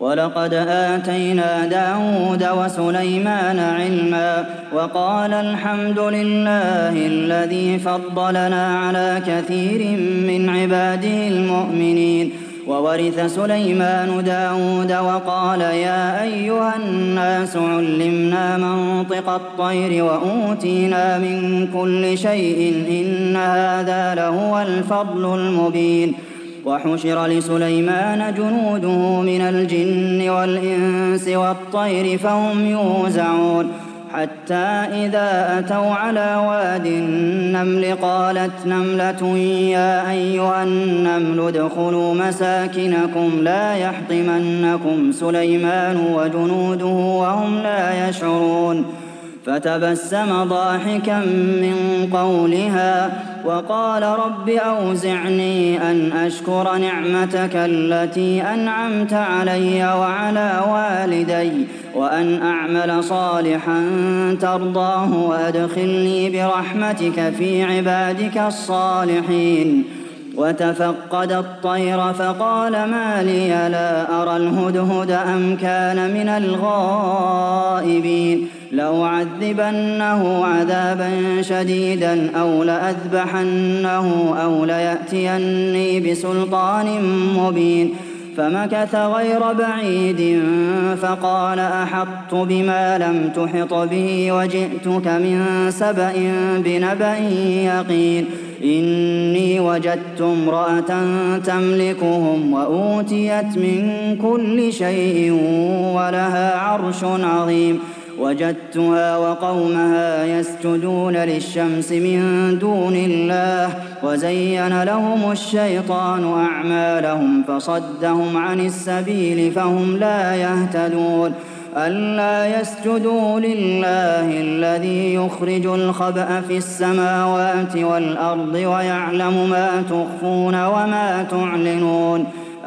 ولقد آتينا داود وسليمان علما وقال الحمد لله الذي فضلنا على كثير من عباده المؤمنين. وورث سليمان داود وقال يا أيها الناس علمنا منطق الطير وأوتينا من كل شيء إن هذا لهو الفضل المبين. وحشر لسليمان جنوده من الجن والإنس والطير فهم يوزعون حتى إذا أتوا على واد النمل قالت نملة يا أيها النمل ادخلوا مساكنكم لا يحطمنكم سليمان وجنوده وهم لا يشعرون فتبسم ضاحكا من قولها وقال رب أوزعني أن أشكر نعمتك التي أنعمت علي وعلى والدي وأن أعمل صالحا ترضاه وأدخلني برحمتك في عبادك الصالحين. وتفقد الطير فقال ما لي لا أرى الهدهد أم كان من الغائبين. لأعذبنه عذابا شديدا أو لأذبحنه أو ليأتيني بسلطان مبين. فمكث غير بعيد فقال أحطت بما لم تحط به وجئتك من سبأ بنبأ يقين. إني وجدت امرأة تملكهم وأوتيت من كل شيء ولها عرش عظيم. وجدتها وقومها يسجدون للشمس من دون الله وزين لهم الشيطان أعمالهم فصدهم عن السبيل فهم لا يهتدون. ألا يسجدوا لله الذي يخرج الخبأ في السماوات والأرض ويعلم ما تخفون وما تعلنون.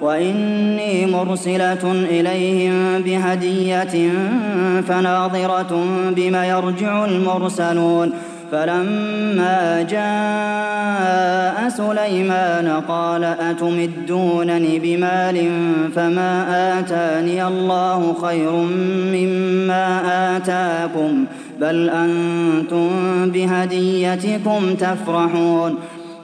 وإني مرسلة إليهم بهدية فناظرة بم يرجع المرسلون. فلما جاء سليمان قال أتمدونني بمال فما آتاني الله خير مما آتاكم بل أنتم بهديتكم تفرحون.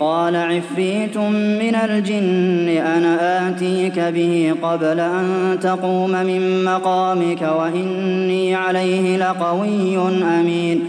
قال عفريت من الجن أنا آتيك به قبل أن تقوم من مقامك وإني عليه لقوي أمين.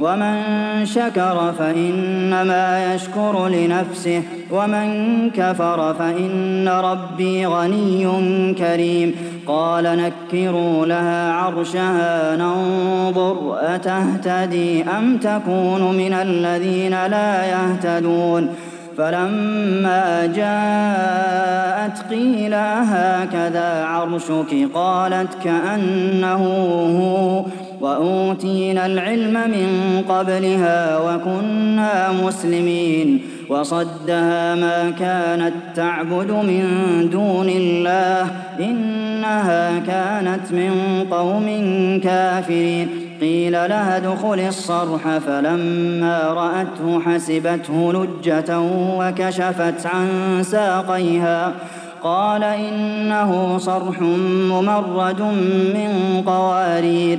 ومن شكر فإنما يشكر لنفسه ومن كفر فإن ربي غني كريم. قال نكروا لها عرشها ننظر أتهتدي أم تكون من الذين لا يهتدون. فلما جاءت قيل هكذا عرشك؟ قالت كأنه هو. وأوتينا العلم من قبلها وكنا مسلمين وصدها ما كانت تعبد من دون الله إنها كانت من قوم كافرين قيل لها ادخل الصرح فلما رأته حسبته لجة وكشفت عن ساقيها قال إنه صرح ممرد من قوارير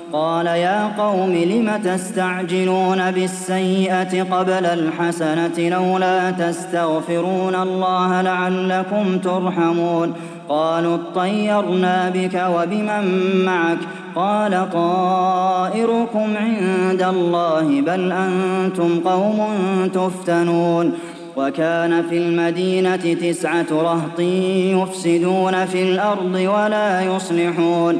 قال يا قوم لم تستعجلون بالسيئة قبل الحسنة لولا تستغفرون الله لعلكم ترحمون قالوا اطيرنا بك وبمن معك قال طائركم عند الله بل أنتم قوم تفتنون وكان في المدينة تسعة رهط يفسدون في الأرض ولا يصلحون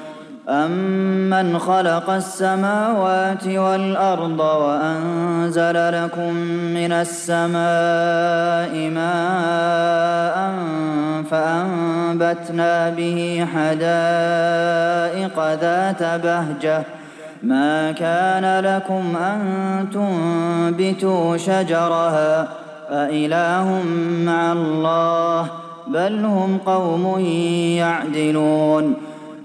أَمَّنْ خَلَقَ السَّمَاوَاتِ وَالْأَرْضَ وَأَنزَلَ لَكُم مِّنَ السَّمَاءِ مَاءً فَأَنبَتْنَا بِهِ حَدَائِقَ ذَاتَ بَهْجَةٍ مَا كَانَ لَكُمْ أَن تُنبِتُوا شَجَرَهَا أَإِلَٰهٌ مَّعَ اللَّهِ ۚ بَلْ هُمْ قَوْمٌ يَعْدِلُونَ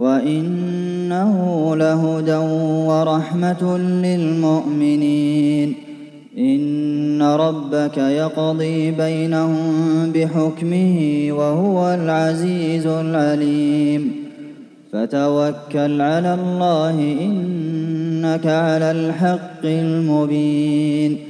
وإنه لهدى ورحمة للمؤمنين. إن ربك يقضي بينهم بحكمه وهو العزيز العليم. فتوكل على الله إنك على الحق المبين.